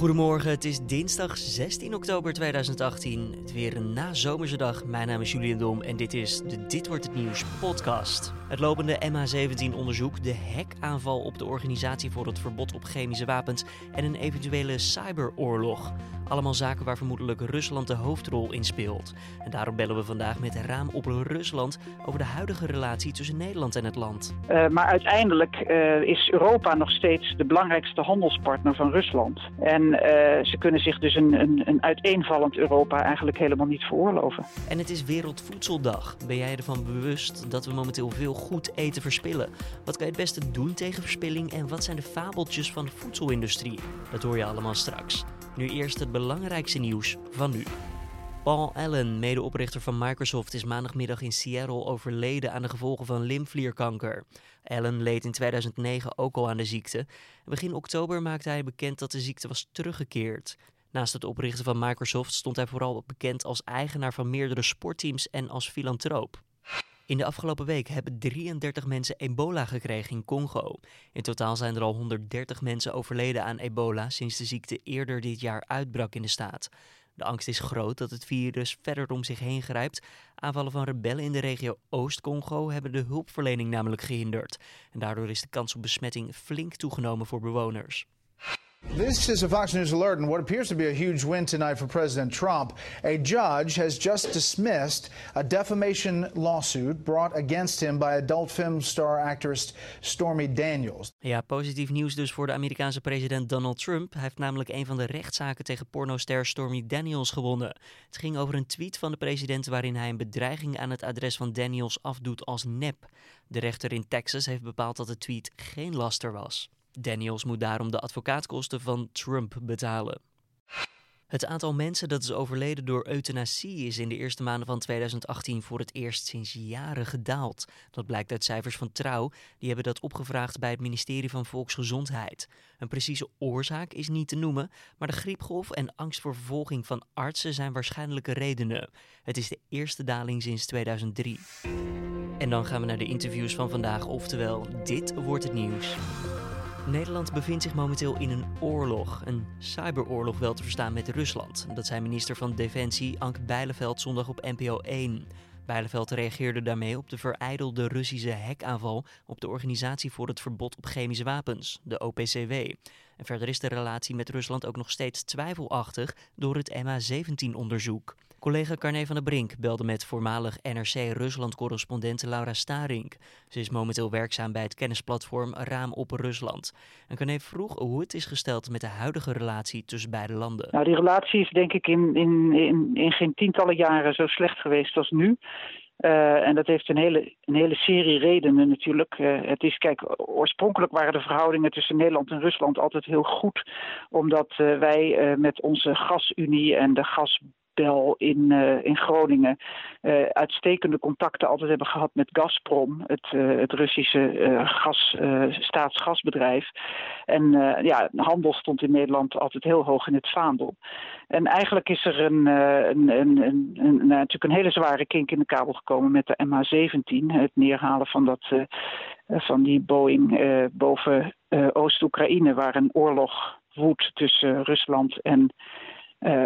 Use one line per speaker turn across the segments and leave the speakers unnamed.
Goedemorgen, het is dinsdag 16 oktober 2018. Het weer een nazomerse dag. Mijn naam is Julian Dom en dit is de Dit Wordt Het Nieuws podcast. Het lopende MH17-onderzoek, de hackaanval op de Organisatie voor het Verbod op Chemische Wapens en een eventuele cyberoorlog. Allemaal zaken waar vermoedelijk Rusland de hoofdrol in speelt. En daarom bellen we vandaag met Raam op Rusland over de huidige relatie tussen Nederland en het land.
Uh, maar uiteindelijk uh, is Europa nog steeds de belangrijkste handelspartner van Rusland. En uh, ze kunnen zich dus een, een, een uiteenvallend Europa eigenlijk helemaal niet veroorloven.
En het is Wereldvoedseldag. Ben jij ervan bewust dat we momenteel veel goed eten verspillen? Wat kan je het beste doen tegen verspilling en wat zijn de fabeltjes van de voedselindustrie? Dat hoor je allemaal straks. Nu eerst het belangrijkste nieuws van nu. Paul Allen, medeoprichter van Microsoft, is maandagmiddag in Seattle overleden aan de gevolgen van lymfklierkanker. Allen leed in 2009 ook al aan de ziekte. Begin oktober maakte hij bekend dat de ziekte was teruggekeerd. Naast het oprichten van Microsoft stond hij vooral bekend als eigenaar van meerdere sportteams en als filantroop. In de afgelopen week hebben 33 mensen ebola gekregen in Congo. In totaal zijn er al 130 mensen overleden aan ebola sinds de ziekte eerder dit jaar uitbrak in de staat. De angst is groot dat het virus verder om zich heen grijpt. Aanvallen van rebellen in de regio Oost-Congo hebben de hulpverlening namelijk gehinderd. En daardoor is de kans op besmetting flink toegenomen voor bewoners.
This is a Fox News alert and what appears to be a huge win tonight for President Trump. A judge has just dismissed a defamation lawsuit brought against him by adult film star actress Stormy Daniels.
Ja, positief nieuws dus voor de Amerikaanse president Donald Trump. Hij heeft namelijk een van de rechtszaken tegen pornoster Stormy Daniels gewonnen. Het ging over een tweet van de president waarin hij een bedreiging aan het adres van Daniels afdoet als nep. De rechter in Texas heeft bepaald dat de tweet geen laster was. Daniels moet daarom de advocaatkosten van Trump betalen. Het aantal mensen dat is overleden door euthanasie is in de eerste maanden van 2018 voor het eerst sinds jaren gedaald. Dat blijkt uit cijfers van Trouw. Die hebben dat opgevraagd bij het ministerie van Volksgezondheid. Een precieze oorzaak is niet te noemen, maar de griepgolf en angst voor vervolging van artsen zijn waarschijnlijke redenen. Het is de eerste daling sinds 2003. En dan gaan we naar de interviews van vandaag, oftewel dit wordt het nieuws. Nederland bevindt zich momenteel in een oorlog, een cyberoorlog wel te verstaan met Rusland. Dat zei minister van Defensie Anke Bijleveld zondag op NPO 1. Bijleveld reageerde daarmee op de vereidelde Russische hackaanval op de Organisatie voor het Verbod op Chemische Wapens, de OPCW. En verder is de relatie met Rusland ook nog steeds twijfelachtig door het MH17-onderzoek. Collega Carne van der Brink belde met voormalig NRC-Rusland-correspondent Laura Starink. Ze is momenteel werkzaam bij het kennisplatform Raam op Rusland. En Carne vroeg hoe het is gesteld met de huidige relatie tussen beide landen.
Nou, die relatie is denk ik in, in, in, in geen tientallen jaren zo slecht geweest als nu. Uh, en dat heeft een hele, een hele serie redenen natuurlijk. Uh, het is, kijk, oorspronkelijk waren de verhoudingen tussen Nederland en Rusland altijd heel goed. Omdat uh, wij met onze gasunie en de gas in, uh, in Groningen uh, uitstekende contacten altijd hebben gehad met Gazprom, het, uh, het Russische gas, staatsgasbedrijf. En ja, handel stond in Nederland altijd heel hoog in het vaandel. En eigenlijk is er een, een, een, een, een natuurlijk een hele zware kink in de kabel gekomen met de MH17, het neerhalen van, dat, van die Boeing boven Oost-Oekraïne, waar een oorlog woedt tussen Rusland en,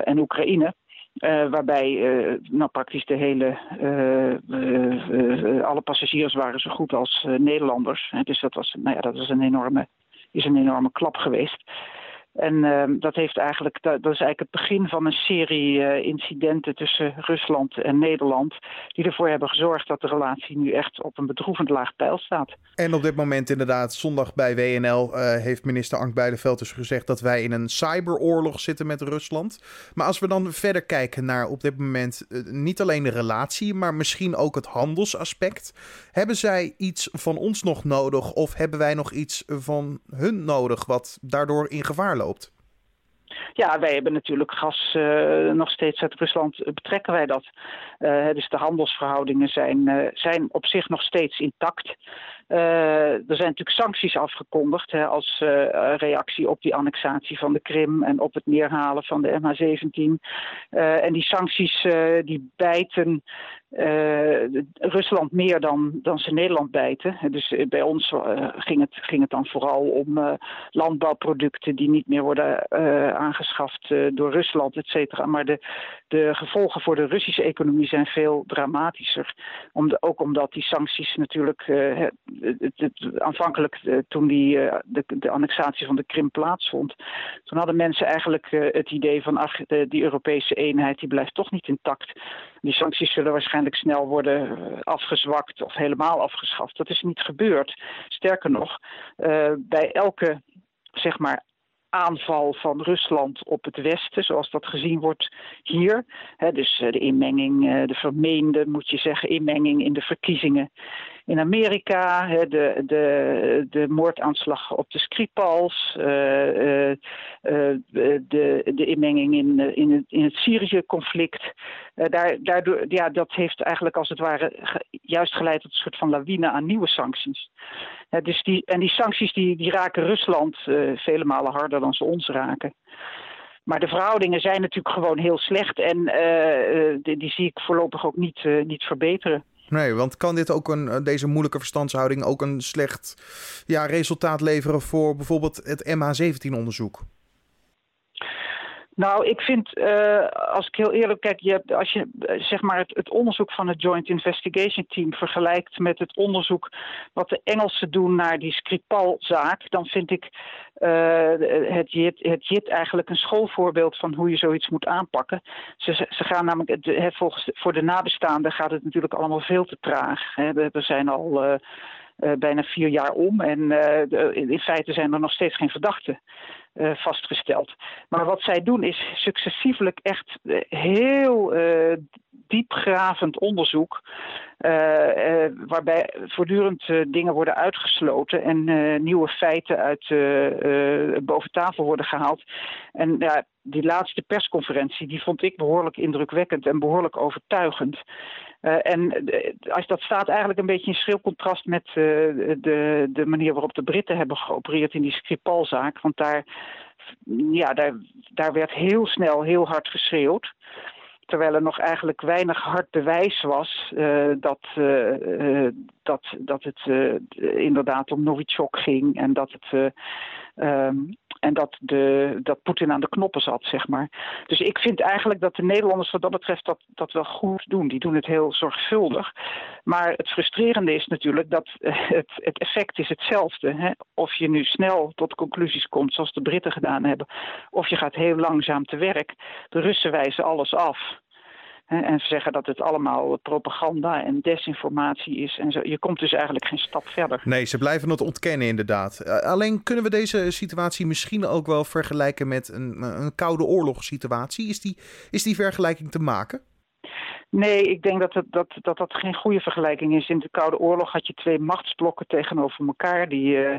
en Oekraïne. Uh, waarbij uh, nou, praktisch de hele, uh, alle passagiers waren zo goed als Nederlanders. Dus dat was, nou ja, dat was een enorme, is een enorme klap geweest. En uh, dat, heeft eigenlijk, dat, is eigenlijk het begin van een serie uh, incidenten tussen Rusland en Nederland. Die ervoor hebben gezorgd dat de relatie nu echt op een bedroevend laag pijl staat.
En op dit moment inderdaad, zondag bij WNL eh, heeft minister Ank Bijleveld dus gezegd dat wij in een cyberoorlog zitten met Rusland. Maar als we dan verder kijken naar op dit moment niet alleen de relatie, maar misschien ook het handelsaspect. Hebben zij iets van ons nog nodig of hebben wij nog iets van hun nodig wat daardoor in gevaar loopt?
Ja, wij hebben natuurlijk gas uh, nog steeds uit Rusland. Betrekken wij dat? Uh, dus de handelsverhoudingen zijn, zijn op zich nog steeds intact. Er zijn natuurlijk sancties afgekondigd hè, als reactie op die annexatie van de Krim en op het neerhalen van de MH17. en die sancties die bijten Rusland meer dan, dan ze Nederland bijten. Dus eh, bij ons ging, het, ging het dan vooral om landbouwproducten die niet meer worden aangeschaft door Rusland, et cetera. Maar de, de gevolgen voor de Russische economie zijn veel dramatischer. Om de, ook omdat die sancties natuurlijk het, het, aanvankelijk toen die, de, de annexatie van de Krim plaatsvond, toen hadden mensen eigenlijk het idee van die Europese eenheid die blijft toch niet intact. Die sancties zullen waarschijnlijk snel worden eh, afgezwakt of helemaal afgeschaft. Dat is niet gebeurd. Sterker nog, bij elke zeg maar aanval van Rusland op het Westen, zoals dat gezien wordt hier. dus eh, de inmenging, de vermeende, moet je zeggen, inmenging in de verkiezingen in Amerika, de, de, de moordaanslag op de Skripals, uh, uh, de, de inmenging in, in het, in het Syrië-conflict. daar, daardoor, ja, dat heeft eigenlijk als het ware juist geleid tot een soort van lawine aan nieuwe sancties. dus die, en die sancties die, die raken Rusland vele malen harder dan ze ons raken. Maar de verhoudingen zijn natuurlijk gewoon heel slecht en die, die, zie ik voorlopig ook niet, niet verbeteren.
Nee, want kan dit ook een, eh, deze moeilijke verstandshouding ook een slecht ja, resultaat leveren voor bijvoorbeeld het MH17-onderzoek?
Nou, ik vind, uh, als ik heel eerlijk kijk, je hebt, als je uh, zeg maar het, het, onderzoek van het Joint Investigation Team vergelijkt met het onderzoek wat de Engelsen doen naar die Skripal-zaak, dan vind ik uh, het, JIT, het JIT eigenlijk een schoolvoorbeeld van hoe je zoiets moet aanpakken. Ze, ze gaan namelijk, volgens, voor de nabestaanden gaat het natuurlijk allemaal veel te traag. We, we zijn al bijna vier jaar om. En uh, in feite zijn er nog steeds geen verdachten uh, vastgesteld. Maar wat zij doen is successievelijk echt heel diepgravend onderzoek. waarbij voortdurend dingen worden uitgesloten en nieuwe feiten uit boven tafel worden gehaald. En ja, die laatste persconferentie die vond ik behoorlijk indrukwekkend en behoorlijk overtuigend. Uh, en als dat staat eigenlijk een beetje in schril contrast met uh, de, de manier waarop de Britten hebben geopereerd in die Skripal-zaak. Want daar, ja, daar, daar werd heel snel heel hard geschreeuwd. Terwijl er nog eigenlijk weinig hard bewijs was dat, dat, dat het inderdaad om Novichok ging en dat het um, en dat, de, dat Poetin aan de knoppen zat, zeg maar. Dus ik vind eigenlijk dat de Nederlanders wat dat betreft dat, dat wel goed doen. Die doen het heel zorgvuldig. Maar het frustrerende is natuurlijk dat het, het effect is hetzelfde. Hè? Of je nu snel tot conclusies komt, zoals de Britten gedaan hebben. Of je gaat heel langzaam te werk. De Russen wijzen alles af. En zeggen dat het allemaal propaganda en desinformatie is. En zo. Je komt dus eigenlijk geen stap verder.
Nee, ze blijven het ontkennen inderdaad. Eh, alleen kunnen we deze situatie misschien ook wel vergelijken met een, een koude oorlogssituatie? Is die, is die vergelijking te maken?
Nee, ik denk dat, het, dat, dat dat geen goede vergelijking is. In de Koude Oorlog had je twee machtsblokken tegenover elkaar die uh,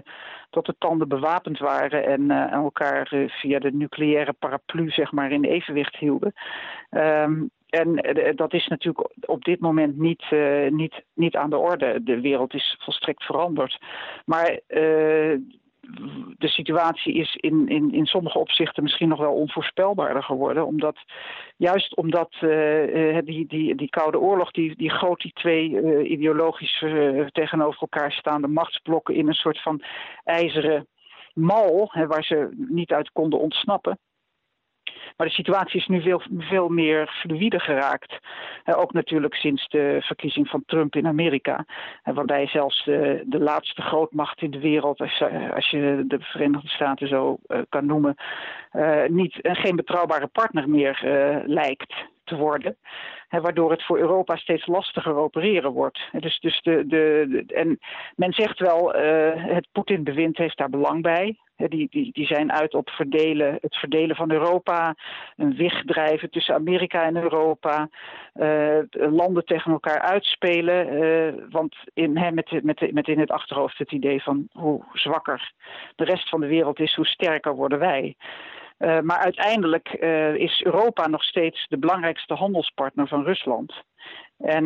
tot de tanden bewapend waren en uh, elkaar uh, via de nucleaire paraplu zeg maar in evenwicht hielden. Um, en eh, dat is natuurlijk op dit moment niet, uh, niet, niet aan de orde. De wereld is volstrekt veranderd. Maar de situatie is in, in, in sommige opzichten misschien nog wel onvoorspelbaarder geworden. Omdat, juist omdat die, die, die Koude Oorlog, die, die goot die twee ideologisch tegenover elkaar staande machtsblokken in een soort van ijzeren mal, hè, waar ze niet uit konden ontsnappen. Maar de situatie is nu veel, veel meer fluïde geraakt. ook natuurlijk sinds de verkiezing van Trump in Amerika. waarbij zelfs de, de laatste grootmacht in de wereld, als, als je de Verenigde Staten zo uh, kan noemen, uh, niet, uh, geen betrouwbare partner meer lijkt te worden. Hè, waardoor het voor Europa steeds lastiger opereren wordt. Dus, dus de, de, en men zegt wel, uh, het Poetin-bewind heeft daar belang bij. Die, die, die zijn uit op verdelen, het verdelen van Europa, een wegdrijven tussen Amerika en Europa, uh, landen tegen elkaar uitspelen. Uh, want in, hè, met, met, met in het achterhoofd het idee van hoe zwakker de rest van de wereld is, hoe sterker worden wij. Uh, maar uiteindelijk uh, is Europa nog steeds de belangrijkste handelspartner van Rusland. En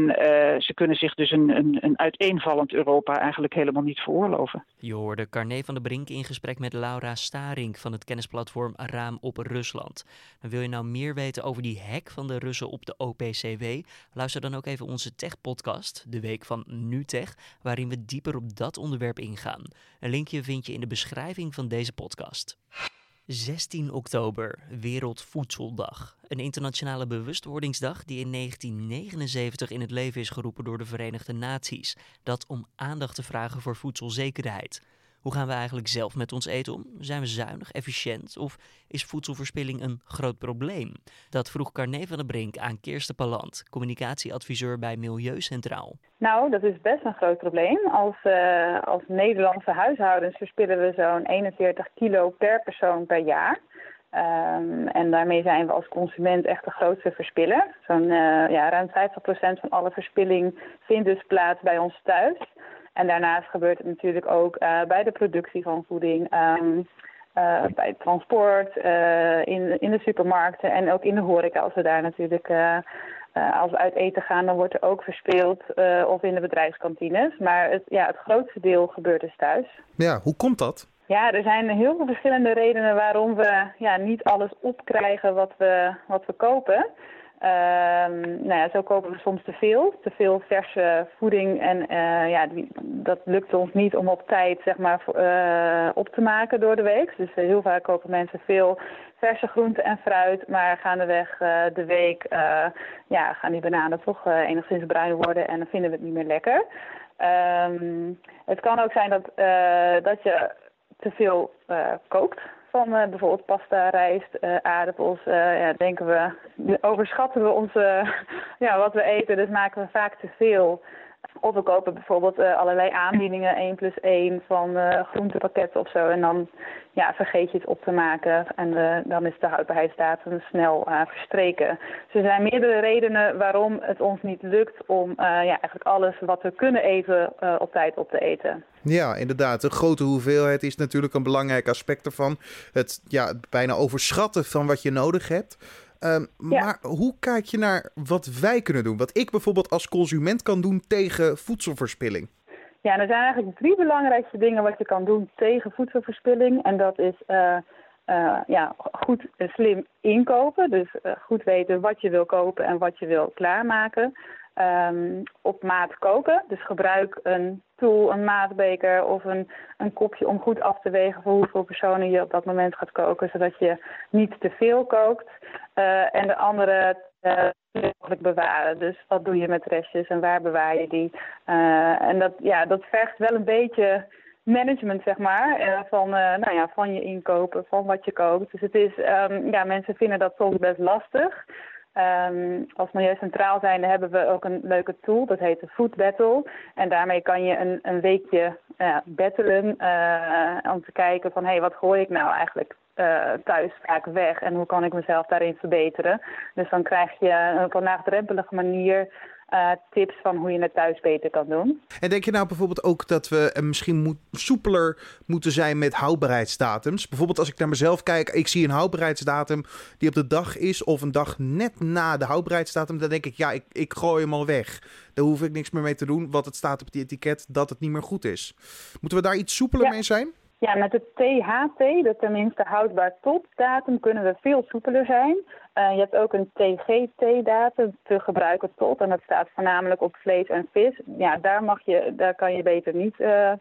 ze kunnen zich dus een, een, een uiteenvallend Europa eigenlijk helemaal niet veroorloven.
Je hoorde Carné van der Brink in gesprek met Laura Staring van het kennisplatform Raam op Rusland. Wil je nou meer weten over die hack van de Russen op de OPCW? Luister dan ook even onze tech-podcast, de week van NuTech, waarin we dieper op dat onderwerp ingaan. Een linkje vind je in de beschrijving van deze podcast. 16 oktober, Wereldvoedseldag. Een internationale bewustwordingsdag die in 1979 in het leven is geroepen door de Verenigde Naties. Dat om aandacht te vragen voor voedselzekerheid. Hoe gaan we eigenlijk zelf met ons eten om? Zijn we zuinig, efficiënt of is voedselverspilling een groot probleem? Dat vroeg Carne van der Brink aan Kirsten Palant, communicatieadviseur bij Milieucentraal.
Nou, dat is best een groot probleem. Als, uh, als Nederlandse huishoudens verspillen we zo'n 41 kilo per persoon per jaar. Um, en daarmee zijn we als consument echt de grootste verspiller. Zo'n uh, ja, ruim 50% van alle verspilling vindt dus plaats bij ons thuis. En daarnaast gebeurt het natuurlijk ook uh, bij de productie van voeding, um, uh, bij het transport, uh, in, in de supermarkten en ook in de horeca. Als we daar natuurlijk als we uit eten gaan, dan wordt er ook verspeeld of in de bedrijfskantines. Maar het, ja, het grootste deel gebeurt dus thuis.
Ja, hoe komt dat?
Ja, er zijn heel veel verschillende redenen waarom we ja, niet alles opkrijgen wat we, wat we kopen. Um, nou ja, zo kopen we soms te veel, te veel verse voeding en uh, ja, dat lukt ons niet om op tijd zeg maar uh, op te maken door de week. Dus uh, heel vaak kopen mensen veel verse groenten en fruit, maar gaandeweg de week ja, gaan die bananen toch enigszins bruin worden en dan vinden we het niet meer lekker. Um, het kan ook zijn dat, dat je te veel kookt van uh, bijvoorbeeld pasta, rijst, uh, aardappels, uh, ja, denken we, overschatten we onze, ja, wat we eten, dus maken we vaak te veel. Of we kopen bijvoorbeeld allerlei aanbiedingen, 1 plus 1 van groentepakketten of zo. En dan ja, vergeet je het op te maken en dan is de houdbaarheidsdatum snel verstreken. Dus er zijn meerdere redenen waarom het ons niet lukt om ja, eigenlijk alles wat we kunnen eten op tijd op te eten.
Ja, inderdaad. De grote hoeveelheid is natuurlijk een belangrijk aspect ervan. Het ja, bijna overschatten van wat je nodig hebt. Um, ja. Maar hoe kijk je naar wat wij kunnen doen? Wat ik bijvoorbeeld als consument kan doen tegen voedselverspilling?
Ja, er zijn eigenlijk drie belangrijkste dingen wat je kan doen tegen voedselverspilling. En dat is uh, uh, ja, goed en slim inkopen. Dus goed weten wat je wil kopen en wat je wil klaarmaken. Um, op maat koken. Dus gebruik een tool, een maatbeker of een, een kopje om goed af te wegen voor hoeveel personen je op dat moment gaat koken, zodat je niet te veel kookt. Uh, en de andere uh, mogelijk bewaren. Dus wat doe je met restjes en waar bewaar je die? Uh, en dat, ja, dat vergt wel een beetje management, zeg maar, van, nou ja, van je inkopen, van wat je koopt. Dus het is, um, ja, mensen vinden dat soms best lastig. Um, als Milieu Centraal zijnde hebben we ook een leuke tool, dat heet de Food Battle. En daarmee kan je een, een weekje uh, battelen uh, om te kijken van hé, hey, wat gooi ik nou eigenlijk uh, thuis vaak weg en hoe kan ik mezelf daarin verbeteren. Dus dan krijg je een laagdrempelige manier uh, tips van hoe je het thuis beter kan doen.
En denk je nou bijvoorbeeld ook dat we uh, misschien moet, soepeler moeten zijn met houdbaarheidsdatums? Bijvoorbeeld als ik naar mezelf kijk, ik zie een houdbaarheidsdatum die op de dag is of een dag net na de houdbaarheidsdatum. Dan denk ik, ja, ik, ik gooi hem al weg. Daar hoef ik niks meer mee te doen, wat het staat op die etiket dat het niet meer goed is. Moeten we daar iets soepeler ja. mee zijn?
Ja, met de THT, de tenminste houdbaar tot datum, kunnen we veel soepeler zijn. Uh, je hebt ook een TGT-datum, te gebruiken tot, en dat staat voornamelijk op vlees en vis. Ja, daar, mag je, daar kan je beter niet uh,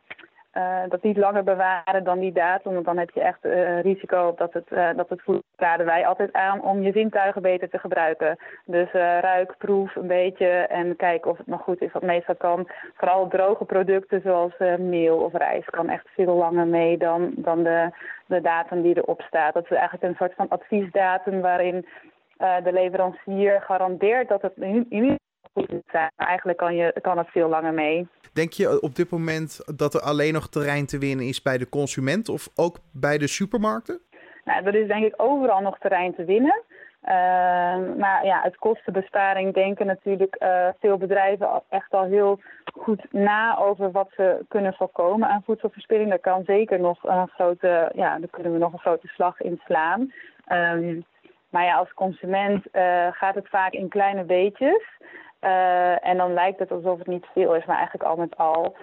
dat niet langer bewaren dan die datum. Want dan heb je echt risico op dat het, dat het voedsel raden wij altijd aan om je zintuigen beter te gebruiken. Dus ruik, proef een beetje en kijk of het nog goed is. Wat meestal kan, vooral droge producten zoals meel of rijst, kan echt veel langer mee dan, dan de, de datum die erop staat. Dat is eigenlijk een soort van adviesdatum waarin de leverancier garandeert dat het in ieder goed moet zijn. Maar eigenlijk kan, je, kan het veel langer mee.
Denk je op dit moment dat er alleen nog terrein te winnen is bij de consument of ook bij de supermarkten?
Nou, er is denk ik overal nog terrein te winnen. Uh, maar ja, het kostenbesparing denken natuurlijk uh, veel bedrijven echt al heel goed na over wat ze kunnen voorkomen aan voedselverspilling. Daar kan zeker nog een grote, ja, daar kunnen we nog een grote slag in slaan. Um, maar ja, als consument uh, gaat het vaak in kleine beetjes. En dan lijkt het alsof het niet veel is, maar eigenlijk al met al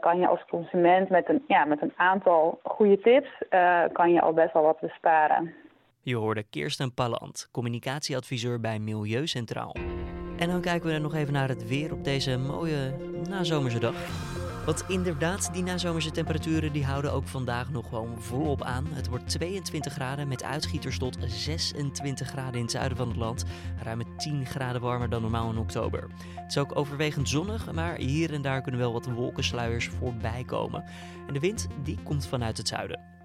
kan je als consument met een, ja, met een aantal goede tips kan je al best wel wat besparen.
Je hoorde Kirsten Palland, communicatieadviseur bij Milieucentraal. En dan kijken we er nog even naar het weer op deze mooie nazomerse dag. Want inderdaad, die nazomerse temperaturen die houden ook vandaag nog gewoon volop aan. Het wordt 22 graden met uitschieters tot 26 graden in het zuiden van het land. Ruim 10 graden warmer dan normaal in oktober. Het is ook overwegend zonnig, maar hier en daar kunnen wel wat wolkensluiers voorbij komen. En de wind die komt vanuit het zuiden.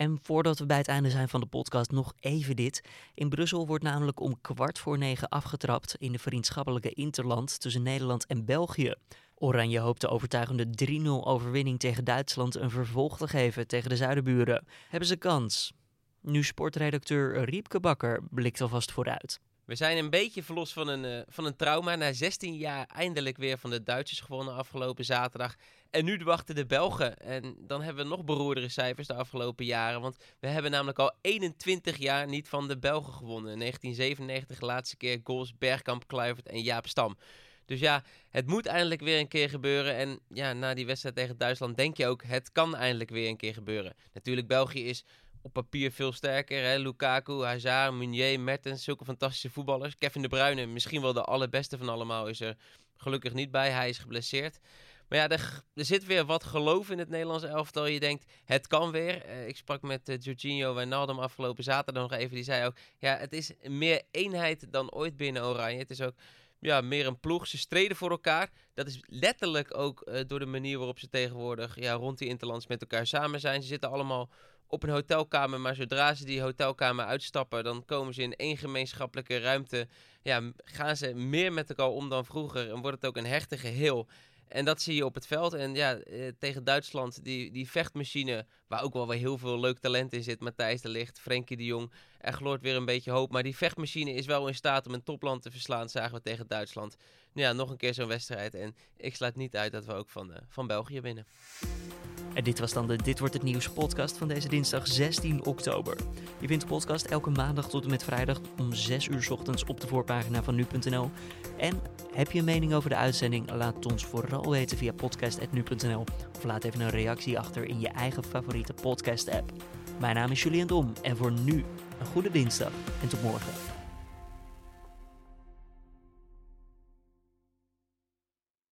En voordat we bij het einde zijn van de podcast, nog even dit. In Brussel wordt namelijk om kwart voor negen afgetrapt in de vriendschappelijke interland tussen Nederland en België. Oranje hoopt de overtuigende 3-0 overwinning tegen Duitsland een vervolg te geven tegen de zuidenburen. Hebben ze kans? Nu sportredacteur Riepke Bakker blikt alvast vooruit.
We zijn een beetje verlost van een, uh, van een trauma. Na 16 jaar eindelijk weer van de Duitsers gewonnen afgelopen zaterdag. En nu wachten de Belgen. En dan hebben we nog beroerdere cijfers de afgelopen jaren. Want we hebben namelijk al 21 jaar niet van de Belgen gewonnen. In 1997 de laatste keer goals Bergkamp, Kluivert en Jaap Stam. Dus ja, het moet eindelijk weer een keer gebeuren. En ja, na die wedstrijd tegen Duitsland denk je ook, het kan eindelijk weer een keer gebeuren. Natuurlijk, België is op papier veel sterker. Hè? Lukaku, Hazard, Meunier, Mertens, zulke fantastische voetballers. Kevin De Bruyne, misschien wel de allerbeste van allemaal, is er gelukkig niet bij. Hij is geblesseerd. Maar ja, er, zit weer wat geloof in het Nederlandse elftal. Je denkt, het kan weer. Uh, ik sprak met uh, Jorginho Wijnaldum afgelopen zaterdag nog even. Die zei ook, ja, het is meer eenheid dan ooit binnen Oranje. Het is ook ja, meer een ploeg. Ze streden voor elkaar. Dat is letterlijk ook uh, door de manier waarop ze tegenwoordig ja, rond die interlands met elkaar samen zijn. Ze zitten allemaal op een hotelkamer, maar zodra ze die hotelkamer uitstappen, dan komen ze in één gemeenschappelijke ruimte. Ja, gaan ze meer met elkaar om dan vroeger en wordt het ook een hechte geheel. En dat zie je op het veld. En ja, eh, tegen Duitsland, die, die vechtmachine, waar ook wel weer heel veel leuk talent in zit. Matthijs de Ligt, Frenkie de Jong. Er gloort weer een beetje hoop. Maar die vechtmachine is wel in staat om een topland te verslaan, zagen we tegen Duitsland. Nou ja, nog een keer zo'n wedstrijd. En ik sluit niet uit dat we ook van, uh, van België winnen.
En dit was dan de Dit Wordt Het Nieuws podcast van deze dinsdag 16 oktober. Je vindt de podcast elke maandag tot en met vrijdag om 6 uur ochtends op de voorpagina van nu.nl. En heb je een mening over de uitzending? Laat ons vooral weten via podcast.nu.nl of laat even een reactie achter in je eigen favoriete podcast app. Mijn naam is Julian Dom en voor nu een goede dinsdag en tot morgen.